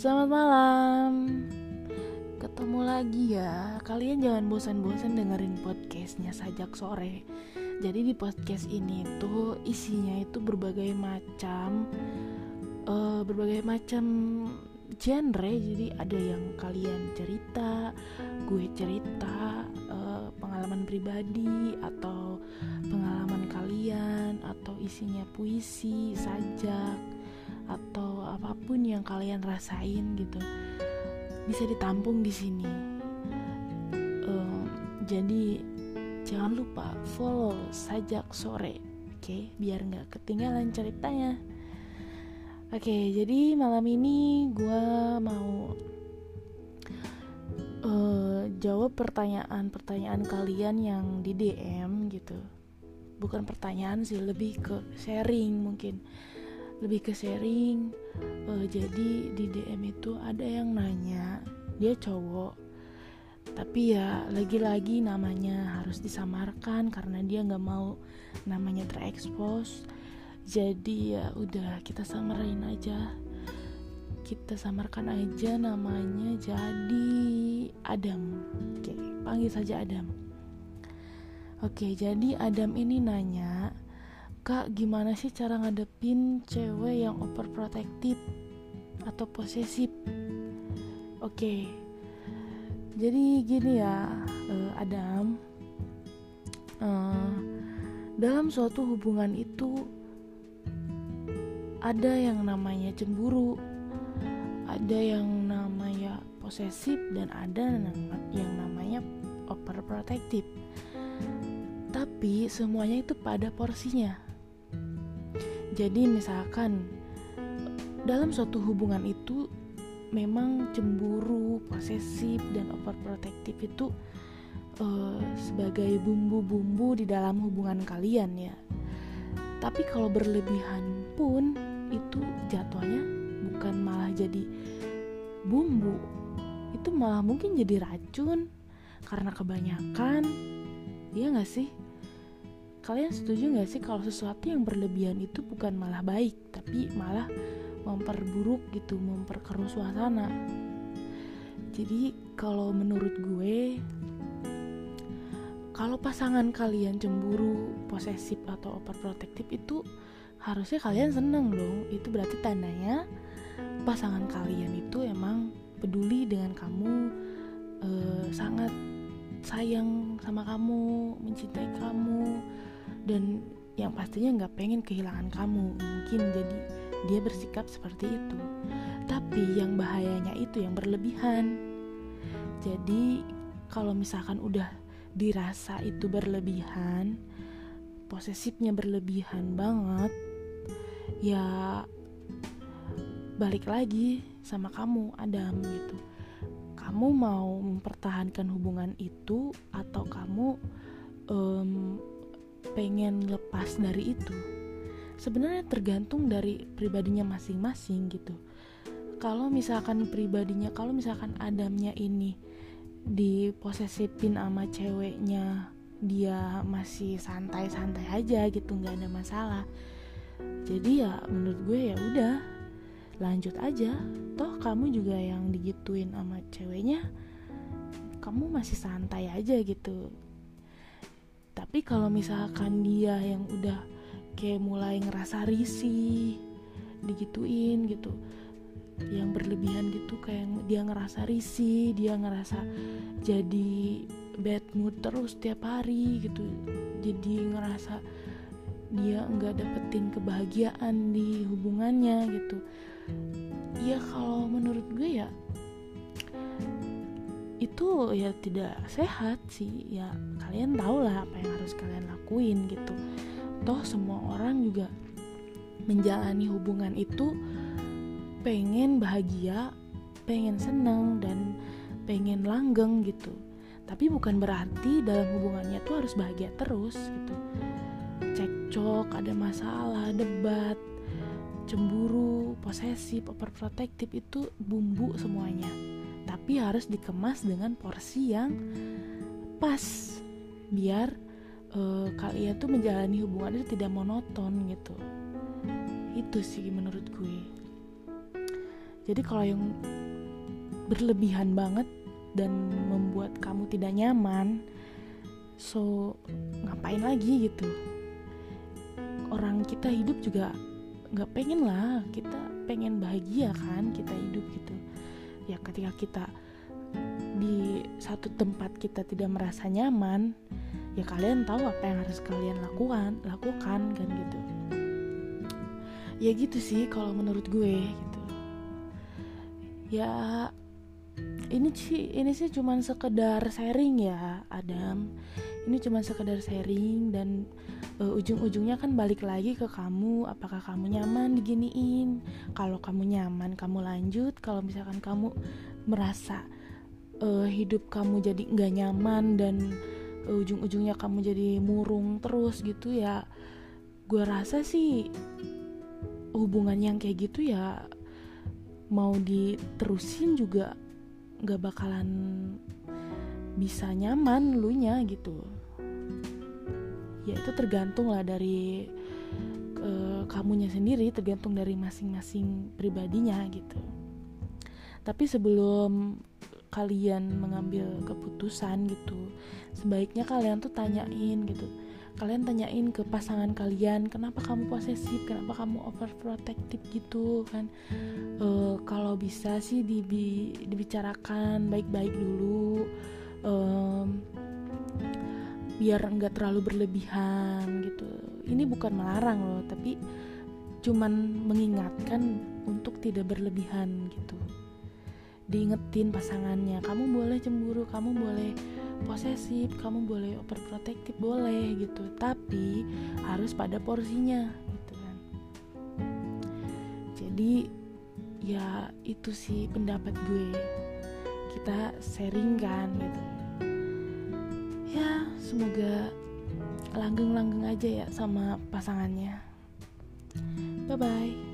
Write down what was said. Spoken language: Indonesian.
Selamat malam. Ketemu lagi ya. Kalian jangan bosan-bosan dengerin podcastnya Sajak Sore. Jadi di podcast ini tuh isinya itu berbagai macam uh, Berbagai macam genre. Jadi ada yang kalian cerita Gue cerita uh, pengalaman pribadi Atau pengalaman kalian Atau isinya puisi, sajak atau apa pun yang kalian rasain gitu bisa ditampung di sini. Uh, jadi jangan lupa follow sajak sore oke? Okay? biar nggak ketinggalan ceritanya. Oke okay, jadi malam ini gue mau uh, jawab pertanyaan-pertanyaan kalian yang di DM gitu. Bukan pertanyaan sih lebih ke sharing mungkin lebih ke sharing. Uh, jadi di DM itu ada yang nanya dia cowok tapi ya lagi-lagi namanya harus disamarkan karena dia nggak mau namanya terekspos. Jadi ya udah kita samarin aja. Kita samarkan aja namanya jadi Adam. Oke panggil saja Adam. Oke jadi Adam ini nanya Kak, gimana sih cara ngadepin cewek yang overprotective atau posesif? Oke, jadi gini ya, uh, Adam. Uh, dalam suatu hubungan itu ada yang namanya cemburu, ada yang namanya posesif dan ada yang namanya overprotective. Tapi semuanya itu pada porsinya jadi misalkan dalam suatu hubungan itu memang cemburu, posesif dan overprotective itu uh, sebagai bumbu-bumbu di dalam hubungan kalian ya. Tapi kalau berlebihan pun itu jatuhnya bukan malah jadi bumbu, itu malah mungkin jadi racun karena kebanyakan, iya gak sih? Kalian setuju gak sih kalau sesuatu yang berlebihan itu bukan malah baik, tapi malah memperburuk gitu, memperkeruh suasana. Jadi kalau menurut gue, kalau pasangan kalian cemburu, posesif atau overprotective itu harusnya kalian seneng dong. Itu berarti tandanya pasangan kalian itu emang peduli dengan kamu, eh, sangat sayang sama kamu, mencintai kamu, dan yang pastinya nggak pengen kehilangan kamu. Mungkin jadi dia bersikap seperti itu. Tapi yang bahayanya itu yang berlebihan. Jadi kalau misalkan udah dirasa itu berlebihan posesifnya berlebihan banget ya balik lagi sama kamu Adam gitu. Kamu mau mempertahankan hubungan itu atau kamu um, pengen lepas dari itu sebenarnya tergantung dari pribadinya masing-masing gitu. Kalau misalkan pribadinya kalau misalkan Adamnya ini diposesifin sama ceweknya dia masih santai-santai aja gitu nggak ada masalah. Jadi ya menurut gue ya udah lanjut aja. Toh kamu juga yang digituin sama ceweknya kamu masih santai aja gitu tapi kalau misalkan dia yang udah kayak mulai ngerasa risih digituin gitu yang berlebihan gitu kayak dia ngerasa risih dia ngerasa jadi bad mood terus tiap hari gitu jadi ngerasa dia nggak dapetin kebahagiaan di hubungannya gitu. Ya kalau menurut gue ya itu ya tidak sehat sih. Ya kalian tahu lah apa yang harus kalian lakuin gitu. Toh semua orang juga menjalani hubungan itu pengen bahagia pengen seneng dan pengen langgeng gitu. Tapi bukan berarti dalam hubungannya tuh harus bahagia terus gitu. Cekcok ada masalah debat cemburu posesif overprotective itu bumbu semuanya tapi harus dikemas dengan porsi yang pas. Biar uh, kalian tuh menjalani hubungan itu tidak monoton gitu. Itu sih menurut gue. Jadi kalau yang berlebihan banget dan membuat kamu tidak nyaman so ngapain lagi gitu? Orang kita hidup juga nggak pengen lah. Kita pengen bahagia kan kita hidup gitu ya ketika kita di satu tempat kita tidak merasa nyaman ya kalian tahu apa yang harus kalian lakukan lakukan kan gitu. Ya gitu sih kalau menurut gue gitu. Ya ini sih ini sih cuman sekedar sharing ya Adam. Ini cuma sekedar sharing dan uh, ujung-ujungnya kan balik lagi ke kamu. Apakah kamu nyaman diginiin? Kalau kamu nyaman kamu lanjut. Kalau misalkan kamu merasa uh, hidup kamu jadi nggak nyaman dan uh, ujung-ujungnya kamu jadi murung terus gitu ya gue rasa sih hubungan yang kayak gitu ya mau diterusin juga nggak bakalan bisa nyaman lu nya gitu. Ya itu tergantung lah dari uh, kamunya sendiri tergantung dari masing-masing pribadinya gitu. Tapi sebelum kalian mengambil keputusan gitu sebaiknya kalian tuh tanyain gitu kalian tanyain ke pasangan kalian kenapa kamu posesif kenapa kamu overprotective gitu kan? E, kalau bisa sih dibi dibicarakan baik-baik dulu e, biar nggak terlalu berlebihan gitu. Ini bukan melarang loh tapi cuman mengingatkan untuk tidak berlebihan gitu. Diingetin pasangannya kamu boleh cemburu kamu boleh posesif kamu boleh overprotective boleh gitu. Tapi harus pada porsinya gitu kan. Jadi ya itu sih pendapat gue. Kita sharing kan gitu. Ya semoga langgeng-langgeng aja ya sama pasangannya. Bye bye